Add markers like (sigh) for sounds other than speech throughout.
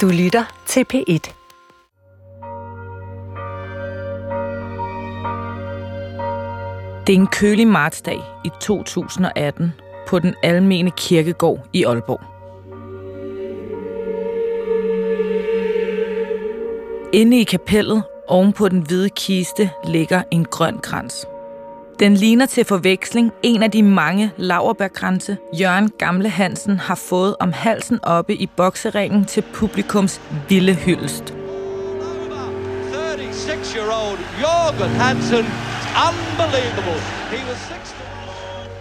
Du lytter til P1. Det er en kølig martsdag i 2018 på den almene kirkegård i Aalborg. Inde i kapellet oven på den hvide kiste ligger en grøn krans. Den ligner til forveksling en af de mange laverbærkranse, Jørgen Gamle Hansen har fået om halsen oppe i bokseringen til publikums vilde hyldest. 36-year-old Jørgen Hansen. Unbelievable. He was 60.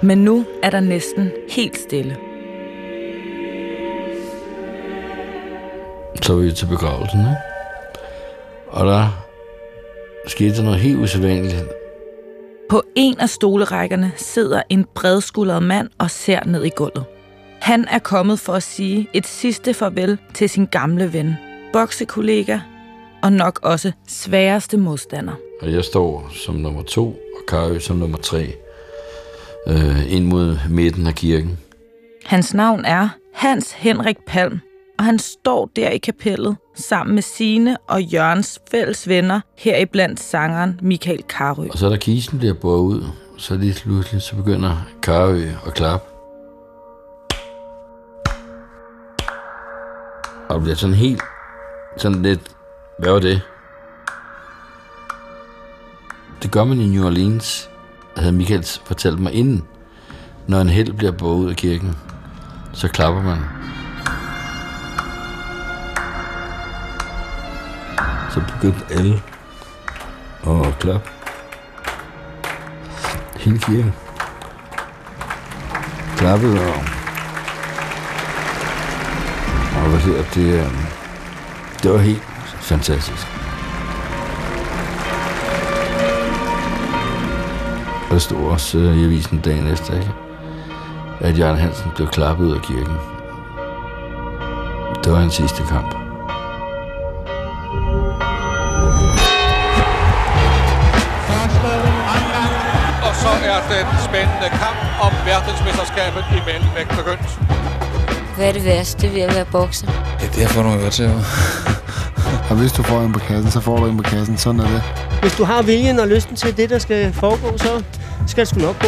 Men nu er der næsten helt stille. Så vi til begravelsen, ikke? Og der skete der noget helt usædvanligt. På en af stolerækkerne sidder en bredskuldret mand og ser ned i gulvet. Han er kommet for at sige et sidste farvel til sin gamle ven, boksekollega og nok også sværeste modstander. Og jeg står som nummer to, og Karø som nummer tre, øh, ind mod midten af kirken. Hans navn er Hans Henrik Palm, og han står der i kapellet sammen med sine og Jørgens fælles venner, heriblandt sangeren Michael Karø. Og så da kisten bliver båret ud, så lige pludselig, så begynder Karø at klappe. Og det bliver sådan helt, sådan lidt, hvad var det? Det gør man i New Orleans, havde Michael fortalt mig inden. Når en held bliver båret ud af kirken, så klapper man. Så begyndte alle at klappe. Hele kirken. Klappede og... Og hvad hedder det? Øh, det var helt fantastisk. Og der stod også øh, i avisen dagen efter, ikke? at Jørgen Hansen blev klappet ud af kirken. Det var hans sidste kamp. Den spændende kamp om verdensmesterskabet i mellemvægt begyndt. Hvad er det værste ved at være bokser? Ja, det er for nogle til. (laughs) Og hvis du får en på kassen, så får du en på kassen. Sådan er det. Hvis du har viljen og lysten til det, der skal foregå, så skal det sgu nok gå.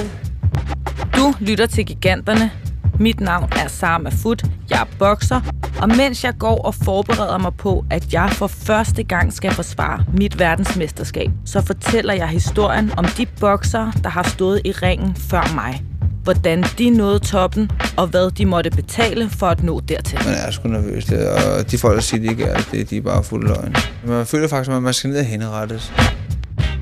Du lytter til Giganterne. Mit navn er Sarah Foot. Jeg er bokser, og mens jeg går og forbereder mig på, at jeg for første gang skal forsvare mit verdensmesterskab, så fortæller jeg historien om de boksere, der har stået i ringen før mig. Hvordan de nåede toppen, og hvad de måtte betale for at nå dertil. Man er sgu nervøs, det, og de folk, der siger, de ikke er det, de er bare fulde løgn. Man føler faktisk, at man skal ned og henrettes.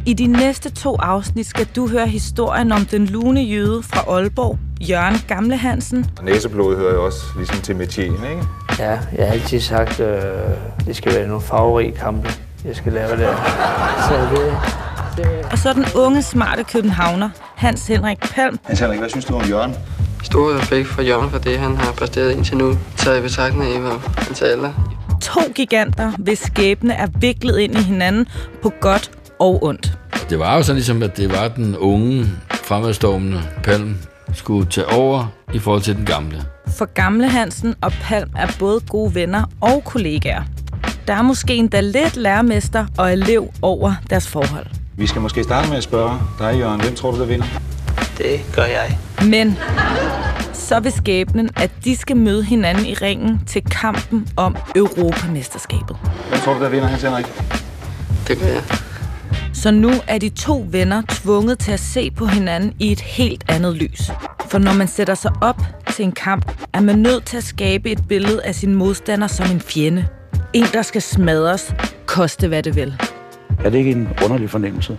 I de næste to afsnit skal du høre historien om den lune jøde fra Aalborg, Jørgen Gamle Hansen, Næseblod hører jo også ligesom til metien, ikke? Ja, jeg har altid sagt, øh, det skal være nogle farverige kampe, jeg skal lave der. Så det, det, og så den unge, smarte københavner, Hans Henrik Palm, Hans Henrik, hvad synes du om Jørgen? Stor respekt for Jørgen for det, han har præsteret indtil nu, taget i betragtning af, hvor hans alder. to giganter, hvis skæbne er viklet ind i hinanden på godt og ondt. Det var jo sådan ligesom, at det var den unge, fremadstormende Palm skulle tage over i forhold til den gamle. For gamle Hansen og Palm er både gode venner og kollegaer. Der er måske endda lidt lærermester og elev over deres forhold. Vi skal måske starte med at spørge dig, Jørgen. Hvem tror du, der vinder? det gør jeg. Men så vil skæbnen, at de skal møde hinanden i ringen til kampen om Europamesterskabet. Hvem tror du, der vinder, Hans Henrik? Det gør jeg. Så nu er de to venner tvunget til at se på hinanden i et helt andet lys. For når man sætter sig op til en kamp, er man nødt til at skabe et billede af sin modstander som en fjende. En, der skal smadres, koste hvad det vil. Er det ikke en underlig fornemmelse?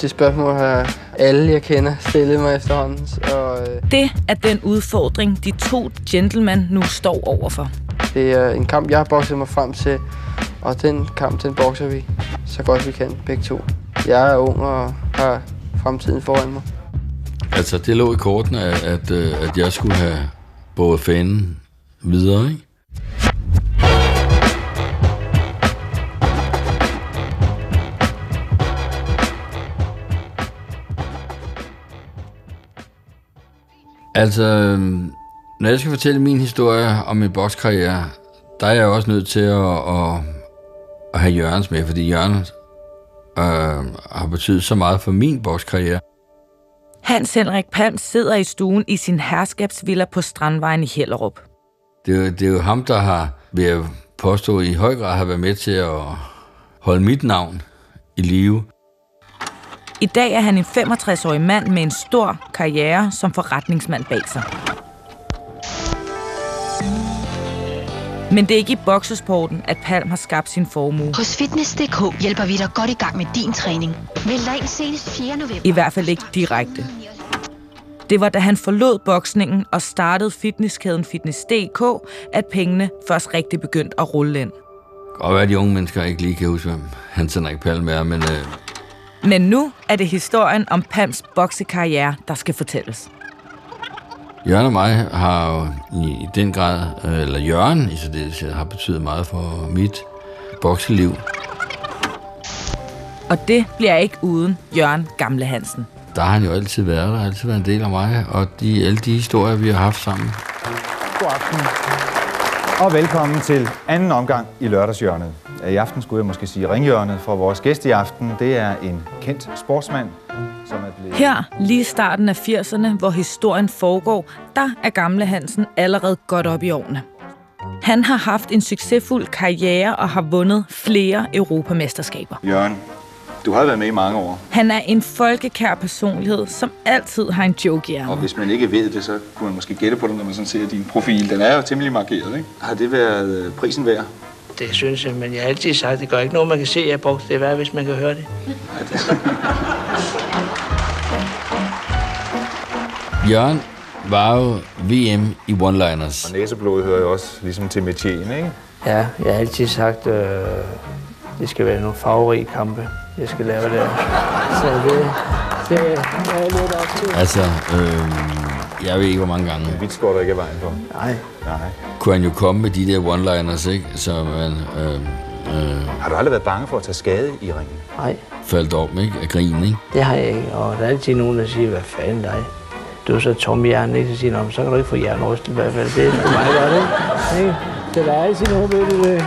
Det spørgsmål har alle, jeg kender, stillet mig efterhånden. Og øh, Det er den udfordring, de to gentlemen nu står overfor. det er en kamp, jeg har bokset mig frem til. Og den kamp, den bokser vi så godt vi kan, begge to. Jeg er ung og har fremtiden foran mig. Altså, det lå i kortene, at, at, øh, at jeg skulle have båret fanen videre, ikke? Altså, øhm, når jeg skal fortælle min historie om min bokskarriere, der er jeg også nødt til at, at, at have Jørgens med, fordi Jørgen øh, har betydet så meget for min bokskarriere. Hans Henrik Palm sidder i stuen i sin herskabsvilla på Strandvejen i Hellerup. Det er, jo, det er jo ham, der har, vil jeg påstå, i høj grad har været med til at holde mit navn i live. I dag er han en 65-årig mand med en stor karriere som forretningsmand bag sig. Men det er ikke i boksesporten, at Palm har skabt sin formue. Hos Fitness.dk hjælper vi dig godt i gang med din træning. Vælg dig ind senest 4. november. I hvert fald ikke direkte. Det var da han forlod boksningen og startede fitnesskæden Fitness.dk, at pengene først rigtig begyndte at rulle ind. Og hvad de unge mennesker ikke lige kan huske, hvem Hans Henrik Palm er, men øh, Men nu er det historien om Palms boksekarriere, der skal fortælles. Jørgen og mig har jo i, i den grad, øh, eller Jørgen i særdeleshed, har betydet meget for mit bokseliv. Og det bliver ikke uden Jørgen Gamle Hansen. Der har han jo altid været, der har altid været en del af mig, og de, alle de historier, vi har haft sammen. God aften. Og velkommen til anden omgang i lørdagshjørnet. I aften skulle jeg måske sige ringhjørnet, for vores gæst i aften, det er en kendt sportsmand. Her, lige i starten af 80'erne, hvor historien foregår, der er Gamle Hansen allerede godt op i årene. Han har haft en succesfuld karriere og har vundet flere europamesterskaber. Jørgen, du har været med i mange år, Han er en folkekær personlighed, som altid har en joke i og hvis man ikke ved det, så kunne man måske gætte på det, når man sådan ser din profil. Den er jo temmelig markeret, ikke? Har det været øh, prisen værd? Det synes jeg, men jeg har altid sagt, det gør ikke noget, man kan se, jeg brugte det. Hvad hvis man kan høre det? Jørgen var jo VM i one-liners. Og næseblod hører jo også ligesom til metien, ikke? Ja, jeg har altid sagt, øh, det skal være nogle farverige kampe, jeg skal lave det. Så det, det er jeg lidt op til. Altså, øh, jeg ved ikke, hvor mange gange. Vidt går der ikke af vejen for. Nej. Nej. Kunne han jo komme med de der one-liners, ikke? Så man øh, øh, Har du aldrig været bange for at tage skade i ringen? Nej, faldt om, ikke? Af grin, ikke? det har jeg ikke. Og der er altid nogen, der siger, hvad fanden dig? Du er så tom i hjernen, ikke? Så siger de, "Nå, men så kan du ikke få hjernerystet i hvert fald. Det er sgu meget godt, ikke? der er altid nogen ved det. det.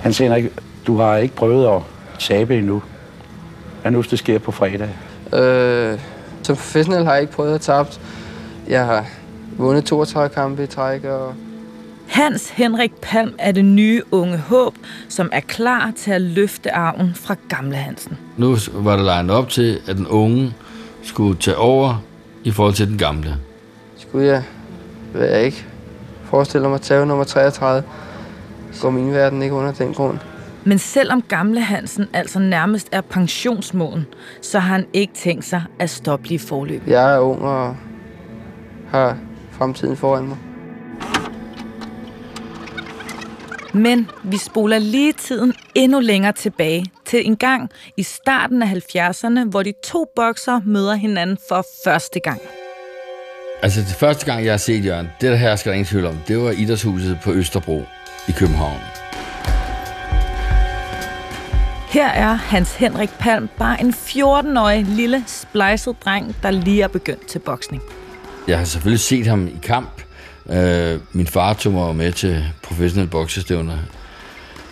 Hans Henrik, du har ikke prøvet at tabe endnu. Hvad nu, hvis det sker på fredag? Øh, som professionel har jeg ikke prøvet at tabe. Jeg har vundet 32 kampe i træk, og Hans Henrik Palm er det nye unge håb, som er klar til at løfte arven fra Gamle Hansen. Nu var der legnet op til, at den unge skulle tage over i forhold til den gamle. skulle jeg, hvad jeg ikke forestiller mig, tage nummer 33, går min verden ikke under den grund. Men selvom Gamle Hansen altså nærmest er pensionsmoden, så har han ikke tænkt sig at stoppe lige forløb. Jeg er ung og har fremtiden foran mig. Men vi spoler lige tiden endnu længere tilbage til en gang i starten af 70'erne, hvor de to bokser møder hinanden for første gang. Altså, det første gang, jeg har set Jørgen, det der her skal der ingen tvivl om, det var Idrætshuset på Østerbro i København. Her er Hans Henrik Palm bare en 14-årig lille splejset dreng, der lige er begyndt til boksning. Jeg har selvfølgelig set ham i kamp. Øh, min far tog mig med til professionelle boksestævner.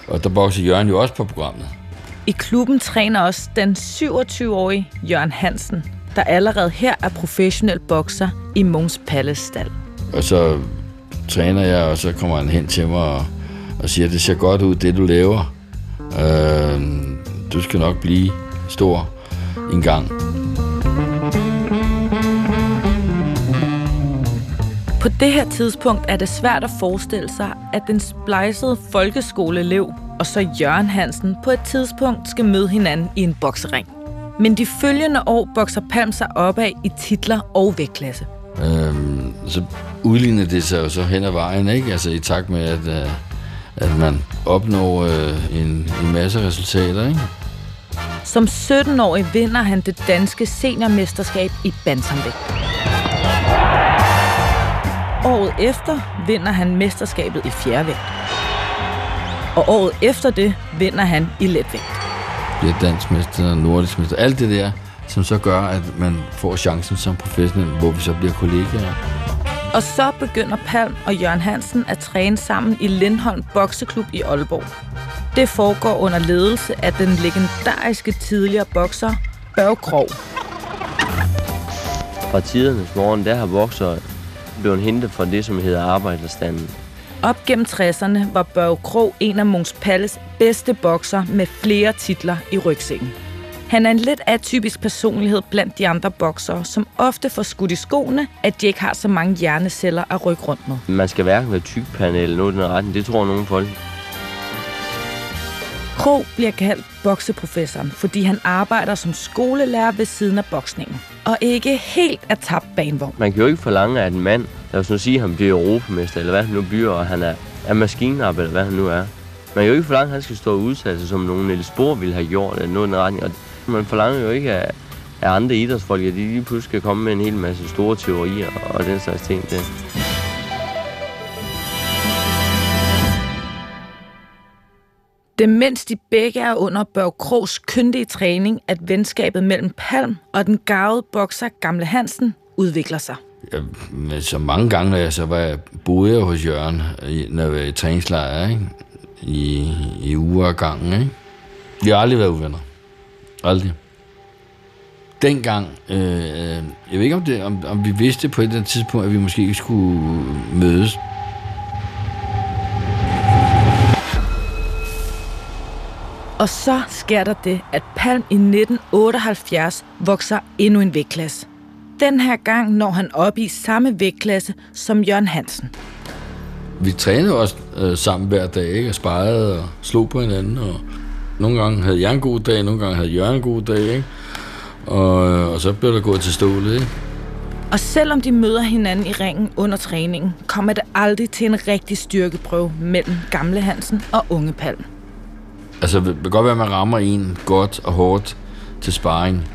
Og der bokser Jørgen jo også på programmet. I klubben træner også den 27-årige Jørgen Hansen, der allerede her er professionel bokser i Måns Palace stald. Og så træner jeg, og så kommer han hen til mig og, og siger, det ser godt ud, det du laver. Øh, du skal nok blive stor en gang. På det her tidspunkt er det svært at forestille sig, at den splejsede folkeskoleelev og så Jørgen Hansen på et tidspunkt skal møde hinanden i en boksering. Men de følgende år bokser Palm sig opad i titler og vægtklasse. Øhm, så udligner det sig jo så hen ad vejen, ikke? Altså i takt med, at, øh, at man opnår øh, en, en masse resultater, ikke? Som 17-årig vinder han det danske seniormesterskab i bantamvægt. Året efter vinder han mesterskabet i fjervægt. Og året efter det vinder han i letvægt. Bliver dansk mester, nordisk mester, alt det der. som så gør, at man får chancen som professionel, hvor vi så bliver kollegaer. Og så begynder Palm og Jørgen Hansen at træne sammen i Lindholm Bokseklub i Aalborg. Det foregår under ledelse af den legendariske tidligere bokser Børge Krog. Fra tidernes morgen, der har bokser blevet hentet fra det, som hedder arbejderstanden. Op gennem 60'erne var Børge Krog en af Mungs Palles bedste bokser med flere titler i rygsækken. Han er en lidt atypisk personlighed blandt de andre boksere, som ofte får skudt i skoene, at de ikke har så mange hjerneceller at rykke rundt med. Man skal hverken være tykpande eller noget i den retning. Det tror nogen folk. Krog bliver kaldt bokseprofessoren, fordi han arbejder som skolelærer ved siden af boksningen. Og ikke helt er tabt banevogn. Man kan jo ikke forlange, at en mand, lad os nu sige, at han bliver europamester, eller hvad han nu bliver, og han er, er maskinarbejder, eller hvad han nu er. Man kan jo ikke forlange, at han skal stå udsat som nogen Niels Spor ville have gjort, eller noget i retning. Og man forlanger jo ikke at, at andre idrætsfolk, at de lige pludselig skal komme med en hel masse store teorier og den slags ting. Der. Det. Det mens de begge er under Børg Krogs kyndige træning, at venskabet mellem Palm og den gavede bokser Gamle Hansen udvikler sig. Ja, men så mange gange, når jeg så var jeg boede jeg hos Jørgen, når jeg var i træningslejr, ikke? I, i uger af gangen. Ikke? Vi har aldrig været uvenner. Aldrig. Dengang, øh, øh, jeg ved ikke om, det, om, om vi vidste på et eller andet tidspunkt, at vi måske ikke skulle mødes. Og så sker der det, at Palm i 1978 vokser endnu en vægtklasse. Den her gang når han op i samme vægtklasse som Jørgen Hansen. Vi trænede også øh, sammen hver dag, ikke? og sparede og slog på hinanden. Og nogle gange havde jeg en god dag, nogle gange havde Jørgen en god dag. Ikke? Og, og så blev der gået til stålet. Ikke? Og selvom de møder hinanden i ringen under træningen, kommer det aldrig til en rigtig styrkeprøve mellem gamle Hansen og unge Palm. Altså, det kan godt være, at man rammer en godt og hårdt til sparring.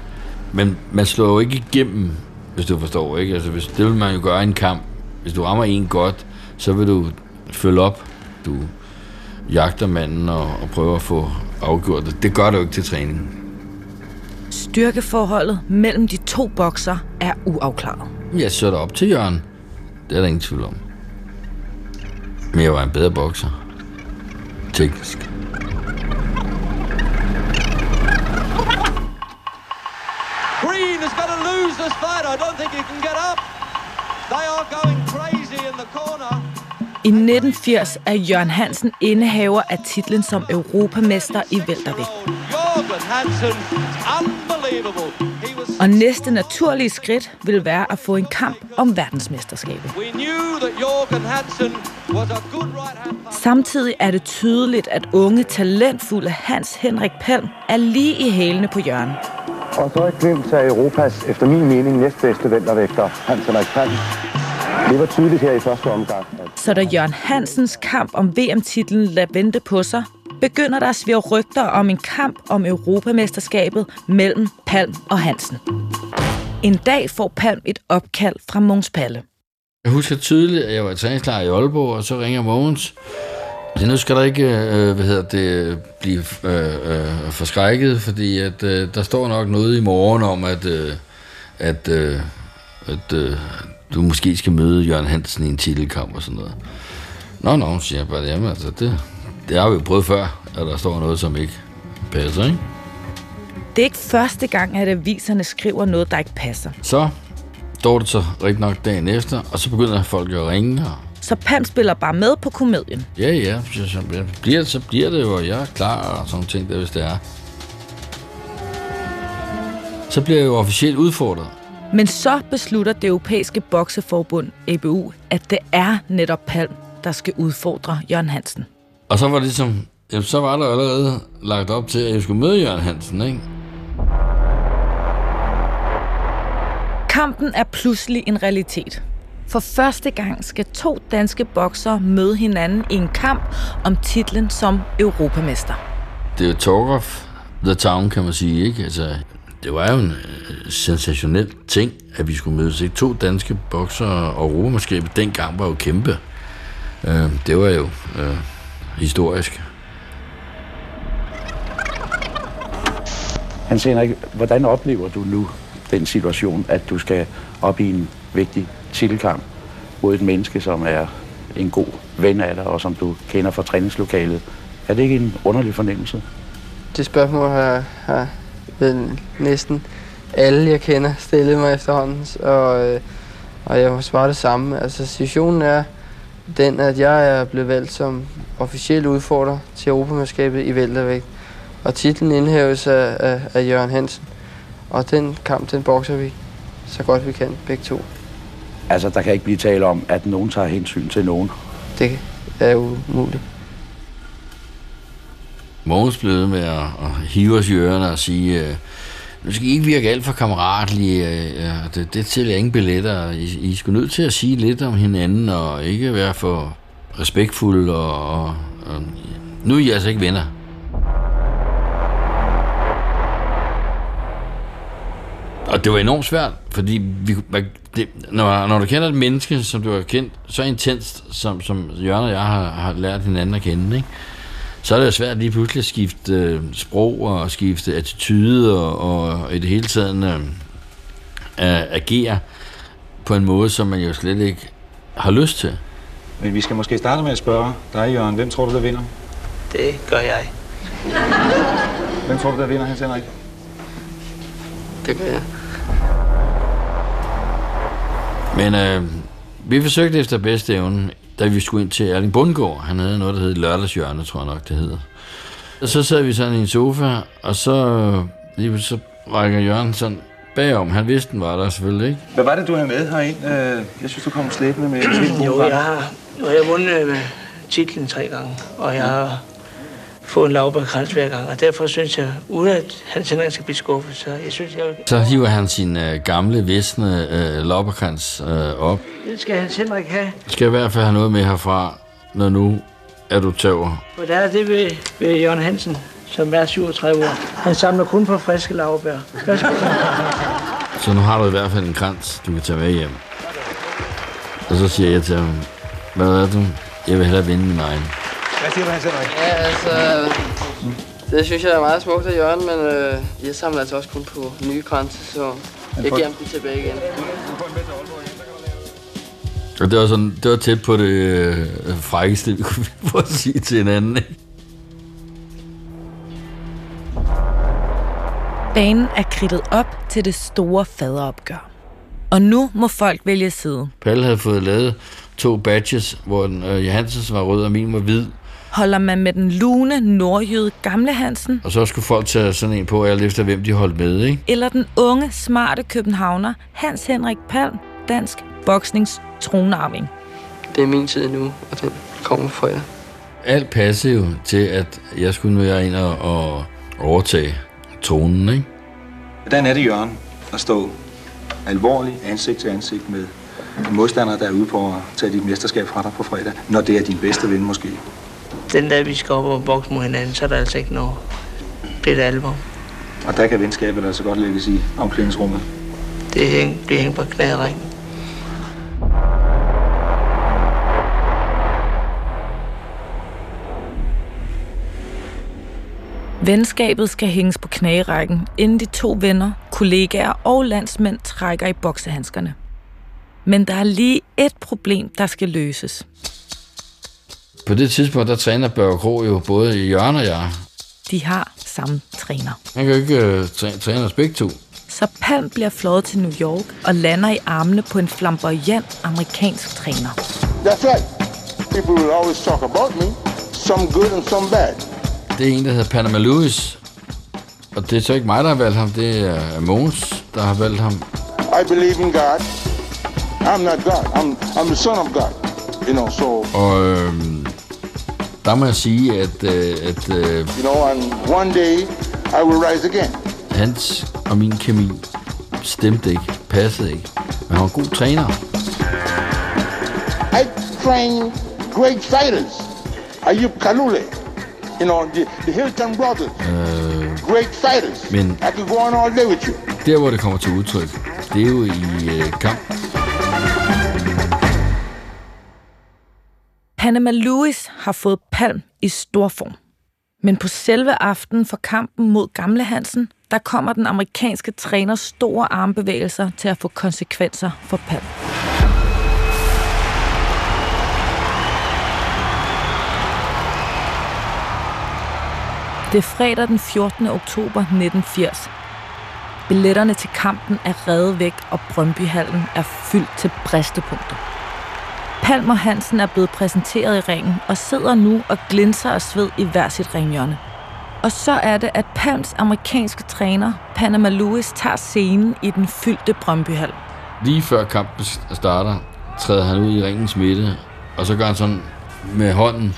Men man slår jo ikke igennem, hvis du forstår, ikke? Altså, hvis, det vil man jo gøre i en kamp. Hvis du rammer en godt, så vil du følge op. Du jagter manden og, og prøver at få afgjort det. Det gør du ikke til træning. Styrkeforholdet mellem de to bokser er uafklaret. Jeg så op til Jørgen. Det er der ingen tvivl om. Men jeg var en bedre bokser. Teknisk. Green is going to lose this fight. I don't think he can get up. They are going crazy in the corner. I 1980 er Jørgen Hansen indehaver af titlen som europamester i. He was Og næste naturlige skridt vil være at få en kamp om verdensmesterskabet. Samtidig er det tydeligt, at unge, talentfulde Hans Henrik Palm er lige i hælene på Jørgen. Og så et glimt af Europas, efter min mening, næstbedste væltervægter, Hans Henrik Palm. Det var tydeligt her i første omgang. At Så da Jørgen Hansens kamp om VM-titlen lader vente på sig, begynder der at svirre rygter om en kamp om Europamesterskabet mellem Palm og Hansen. En dag får Palm et opkald fra Måns Palle. Jeg husker tydeligt, at jeg var i træningslejr i Aalborg, og så ringer Mogens. Så nu skal der ikke øh, hvad hedder det, blive øh, øh, forskrækket, fordi at, øh, der står nok noget i morgen om, at, øh, at, øh, at øh, du måske skal møde Jørgen Hansen i en titelkamp og sådan noget. Nå, nå, siger jeg bare, jamen altså, det, det har vi jo prøvet før, at der står noget, som ikke passer, ikke? Det er ikke første gang, at aviserne skriver noget, der ikke passer. Så står det så rigtig nok dagen efter, og så begynder folk at ringe, og Så Pam spiller bare med på komedien. Ja, ja, så, bliver, det, så bliver det jo, og jeg er klar og sådan ting, der, hvis det er. Så bliver jeg jo officielt udfordret. Men så beslutter det europæiske bokseforbund, EBU, at det er netop Palm, der skal udfordre Jørgen Hansen. Og så var det ligesom, jamen, så var der allerede lagt op til, at jeg skulle møde Jørgen Hansen, ikke? Kampen er pludselig en realitet. For første gang skal to danske boksere møde hinanden i en kamp om titlen som europamester. Det er jo talk of the town, kan man sige, ikke? Altså, det var jo en øh, sensationel ting, at vi skulle mødes. Ikke? To danske boksere og europamesterskabet dengang var jo kæmpe. Øh, det var jo øh, historisk. Hans Henrik, hvordan oplever du nu den situation, at du skal op i en vigtig titelkamp mod et menneske, som er en god ven af dig, og som du kender fra træningslokalet? Er det ikke en underlig fornemmelse? Det spørgsmål har, har ved næsten alle, jeg kender, stillet mig efterhånden, og, øh, og jeg har svaret det samme. Altså, situationen er den, at jeg er blevet valgt som officiel udfordrer til Europamesterskabet i Væltervægt, og titlen indhæves af, af, af Jørgen Hansen. Og den kamp, den bokser vi så godt vi kan, begge to. Altså, der kan ikke blive tale om, at nogen tager hensyn til nogen. Det er umuligt. Mogens blev ved med at, at hive os i ørerne og sige, øh, nu skal I ikke virke alt for kammeratlige, øh, det, det tæller ingen billetter. I, I skal nødt til at sige lidt om hinanden, og ikke være for respektfulde, og, og, og nu er I altså ikke venner. Og det var enormt svært, fordi vi, det, når, når du kender et menneske, som du har kendt så intenst, som, som Jørgen og jeg har, har lært hinanden at kende, ikke? så er det jo svært lige pludselig at skifte øh, sprog og skifte attitude og, og i det hele taget øh, agere på en måde, som man jo slet ikke har lyst til. Men vi skal måske starte med at spørge dig, Jørgen. Hvem tror du, der vinder? Det gør jeg. Hvem tror du, der vinder, Hans Henrik? Det gør jeg. Men øh, vi forsøgte efter bedste evne, da vi skulle ind til Erling Bundgaard. Han havde noget, der hed Lørdagshjørne, tror jeg nok, det hedder. Og så sad vi sådan i en sofa, og så, lige så rækker Jørgen sådan bagom. Han vidste, den var der selvfølgelig, ikke? Hvad var det, du havde med herind? Øh, Jeg synes, du kom slæbende med (clears throat) Jo, jeg har, nu har jeg vundet øh, titlen tre gange, og jeg har fået en lavbærkrans hver gang, og derfor synes jeg, uden at Hans Henrik skal blive skuffet, så jeg synes, jeg... Så hiver han sin øh, gamle, visne øh, lopperkrans øh, op. Det skal Hans Henrik have. Skal i hvert fald have noget med herfra, når nu er du tøver. For der er det ved, ved Jørgen Hansen, som er 37 år. Han samler kun på friske lavbær. (laughs) Så nu har du i hvert fald en krans, du kan tage med hjem. Og så siger jeg til ham, hvad er du? Jeg vil hellere vinde min egen. Hvad siger du, Hans Henrik? Ja, altså... Det synes jeg er meget smukt af Jørgen, men øh, jeg samler altså også kun på nye kranse, så jeg giver dem tilbage igen. Og det var, sådan, det var tæt på det øh, frækkeste, (laughs) vi kunne få at sige til hinanden. Ikke? Banen er kridtet op til det store faderopgør. Og nu må folk vælge side. Palle havde fået lavet to badges, hvor den, øh, Johansens var rød og min var hvid. Holder man med den lune nordjyde gamle Hansen, Og så skulle folk tage sådan en på, alt efter hvem de holdt med, ikke? eller den unge, smarte københavner Hans Henrik Palm, dansk boksnings tronarving. Det er min tid nu, og den kommer fra jer. Alt passede jo til, at jeg skulle nu ind og, overtage tronen, ikke? Hvordan er det, Jørgen, at stå alvorligt ansigt til ansigt med en modstander, der er ude på at tage dit mesterskab fra dig på fredag, når det er din bedste ven måske? Den dag, vi skal op og bokse mod hinanden, så er der altså ikke noget. Det er det alvor. Og der kan venskabet altså godt lægges i omklædningsrummet. Det hæng, bliver hængt på knæringen. Venskabet skal hænges på knagerækken, inden de to venner, kollegaer og landsmænd trækker i boksehandskerne. Men der er lige et problem, der skal løses. På det tidspunkt, der træner Børge Kro jo både Jørgen og jeg. De har samme træner. Han kan jo ikke uh, træ, træne os begge to. Så Palm bliver fløjet til New York og lander i armene på en flamboyant amerikansk træner. That's right. People will always talk about me, some good and some bad. Det er en, der hedder Panama Lewis. Og det er så ikke mig, der har valgt ham. Det er Mogens, der har valgt ham. I believe in God. I'm not God. I'm, I'm the son of God. You know, so, Og øh, der må jeg sige, at, øh, at øh, you know, and one day I will rise again. hans og min kemi stemte ikke, passede ikke. Men han var en god træner. I train great fighters. Ayub Kalule. You know, the, the Hilton brothers. Øh, Great fighters. Men- I could go on all day with you. der, hvor det kommer til udtryk, det er jo i øh, kamp. Panama Lewis har fået Palm i stor form. Men på selve aftenen for kampen mod Gamle Hansen der kommer den amerikanske træners store armbevægelser til at få konsekvenser for Palm. Det er fredag den 14. oktober 1980. Billetterne til kampen er reddet væk, og Brøndbyhallen er fyldt til bristepunkter. Palmer Hansen er blevet præsenteret i ringen og sidder nu og glinser af sved i hver sit ringhjørne. Og så er det, at Palms amerikanske træner, Panama Lewis, tager scenen i den fyldte Brøndbyhal. Lige før kampen starter, træder han ud i ringens midte, og så gør han sådan med hånden.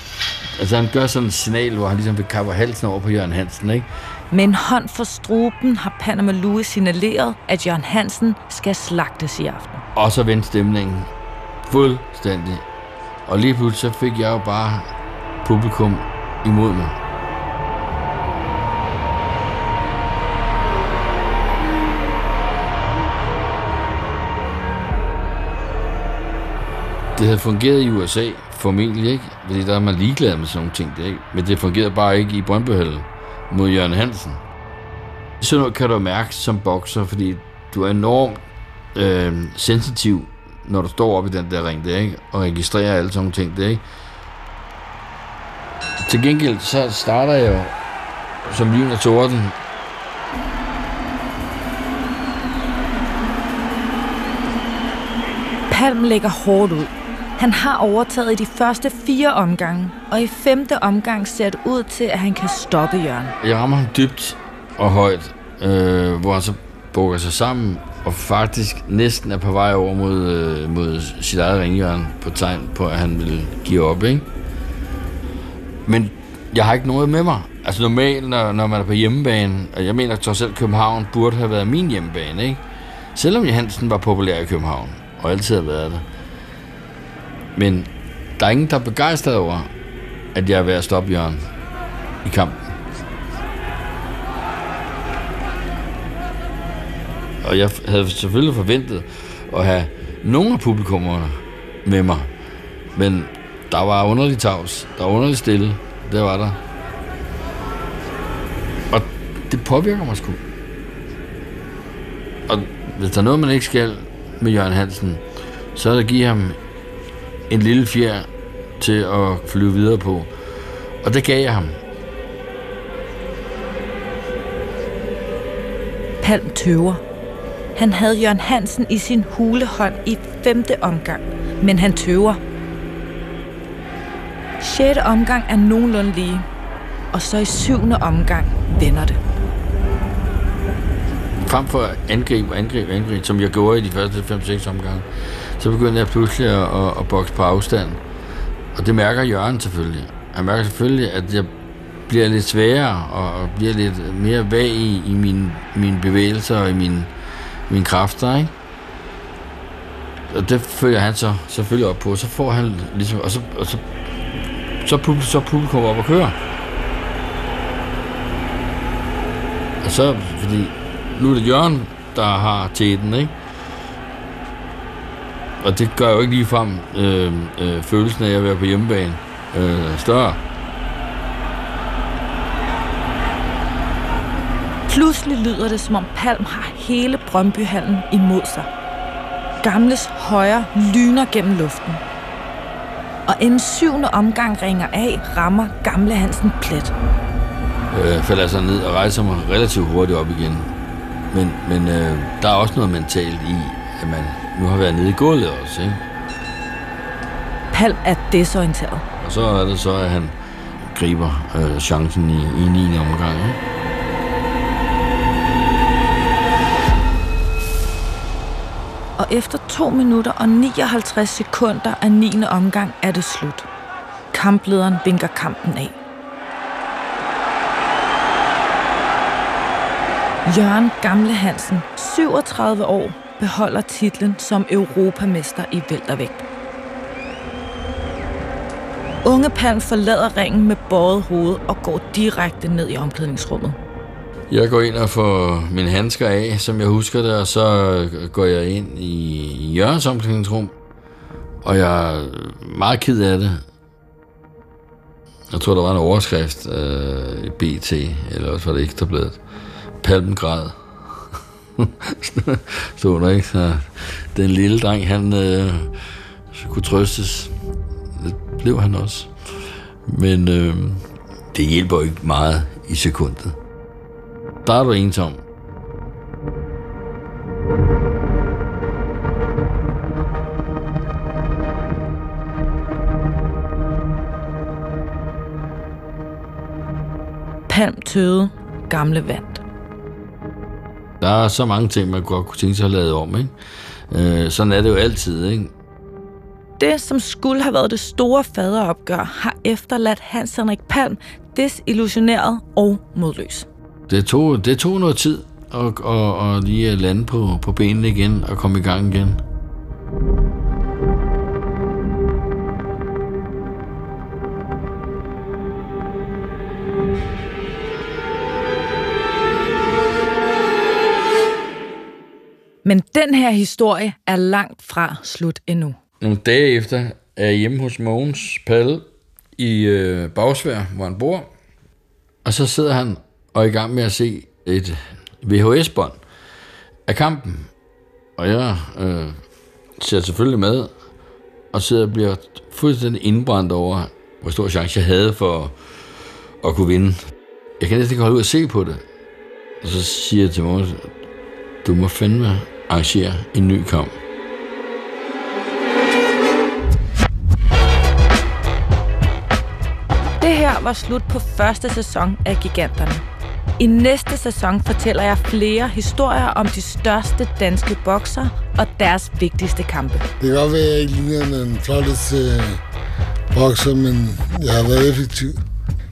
Altså han gør sådan et signal, hvor han ligesom vil kappe halsen over på Jørgen Hansen, ikke? Med en hånd for struben har Panama Lewis signaleret, at Jørgen Hansen skal slagtes i aften. Og så vendte stemningen fuldstændig. Og lige pludselig så fik jeg jo bare publikum imod mig. Det havde fungeret i USA, formentlig ikke, fordi der er man ligeglad med sådan nogle ting, det, ikke? men det fungerede bare ikke i Brøndbyhallen mod Jørgen Hansen. Sådan noget kan du mærke som bokser, fordi du er enormt øh, sensitiv, når du står op i den der ring der, ikke? og registrerer alle sådan nogle ting der, ikke? Til gengæld så starter jeg jo som lyn og torden. Palm lægger hårdt ud. Han har overtaget i de første fire omgange, og i femte omgang ser det ud til, at han kan stoppe Jørgen. Jeg rammer ham dybt og højt, øh, hvor han så bukker sig sammen, og faktisk næsten er på vej over mod, øh, mod sit eget ringjørn på tegn på, at han vil give op, ikke? Men jeg har ikke noget med mig. Altså normalt, når, når man er på hjemmebane, og jeg mener trods alt, København burde have været min hjemmebane, ikke? Selvom Johansen var populær i København, og altid har været det. Men der er ingen, der er begejstret over, at jeg er ved at stoppe Jørgen i kampen. Og jeg havde selvfølgelig forventet at have nogle af publikummerne med mig. Men der var underlig tavs. Der var underlig stille. Det var der. Og det påvirker mig sgu. Og hvis der er noget, man ikke skal med Jørgen Hansen, så er det at give ham en lille fjer til at flyve videre på. Og det gav jeg ham. Palm tøver. Han havde Jørgen Hansen i sin hulehånd i femte omgang, men han tøver. Sjette omgang er nogenlunde lige, og så i syvende omgang vender det. Frem for at angribe, angribe, angribe, som jeg gjorde i de første 5-6 omgange, så begyndte jeg pludselig at, at, at bokse på afstand. Og det mærker Jørgen selvfølgelig. Han mærker selvfølgelig, at jeg bliver lidt sværere og bliver lidt mere vag i, i mine, mine bevægelser og i mine, mine kræfter, ikke? Og det følger han så selvfølgelig op på. Så får han ligesom... Og så, og så, så, publikum, så publikum op og kører. Og så, fordi nu er det Jørgen, der har tæten, ikke? Og det gør jo ikke lige frem øh, øh, følelsen af at være på hjemmebane øh, større. Pludselig lyder det, som om Palm har hele Brøndbyhallen imod sig. Gamles højre lyner gennem luften. Og en syvende omgang ringer af, rammer Gamle Hansen plet. Øh, falder altså ned og rejser mig relativt hurtigt op igen. Men, men øh, der er også noget mentalt i, at man nu har været nede i gulvet også, ikke? Palm er desorienteret. Og så er det så, at han griber øh, chancen i, i 9. omgang, ikke? Efter 2 minutter og 59 sekunder af 9. omgang er det slut. Kamplederen vinker kampen af. Jørgen Gamle Hansen, 37 år, beholder titlen som europamester i væltervægt. Unge Palm forlader ringen med båret hoved og går direkte ned i omklædningsrummet. Jeg går ind og får mine handsker af, som jeg husker det, og så går jeg ind i Jørgens omklædningsrum, og jeg er meget ked af det. Jeg tror, der var en overskrift øh, i BT, eller også var det Ekstrabladet. palmgrad. (laughs) Stod der ikke? Så den lille dreng, han øh, kunne trøstes. Det blev han også. Men øh, det hjælper ikke meget i sekundet. Der er du ensom. Palm tøde, gamle vand. Der er så mange ting, man godt kunne tænke sig at lade om, ikke? Øh, sådan er det jo altid, ikke? Det, som skulle have været det store faderopgør, har efterladt Hans Henrik Palm desillusioneret og modløs. Det tog, det tog noget tid at, at, at lige lande på, på benene igen og komme i gang igen. Men den her historie er langt fra slut endnu. Nogle dage efter er jeg hjemme hos Mogens Palle i øh, Bagsvær, hvor han bor. Og så sidder han og i gang med at se et VHS-bånd af kampen. Og jeg øh, ser selvfølgelig med, og sidder og bliver fuldstændig indbrændt over, hvor stor chance jeg havde for at kunne vinde. Jeg kan næsten ikke holde ud at se på det. Og så siger jeg til mor, du må fandme arrangere en ny kamp. Det her var slut på første sæson af Giganterne. I næste sæson fortæller jeg flere historier om de største danske bokser og deres vigtigste kampe. Det kan godt være, at jeg ikke ligner den flotteste øh, bokser, men jeg har været effektiv.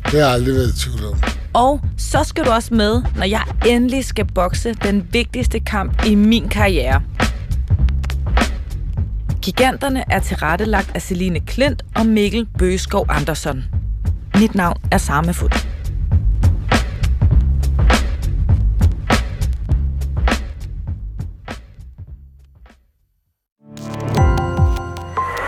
Det har jeg aldrig været i tvivl om. Og så skal du også med, når jeg endelig skal bokse den vigtigste kamp i min karriere. Giganterne er tilrettelagt af Celine Klint og Mikkel Bøgeskov Andersson. Mit navn er Samme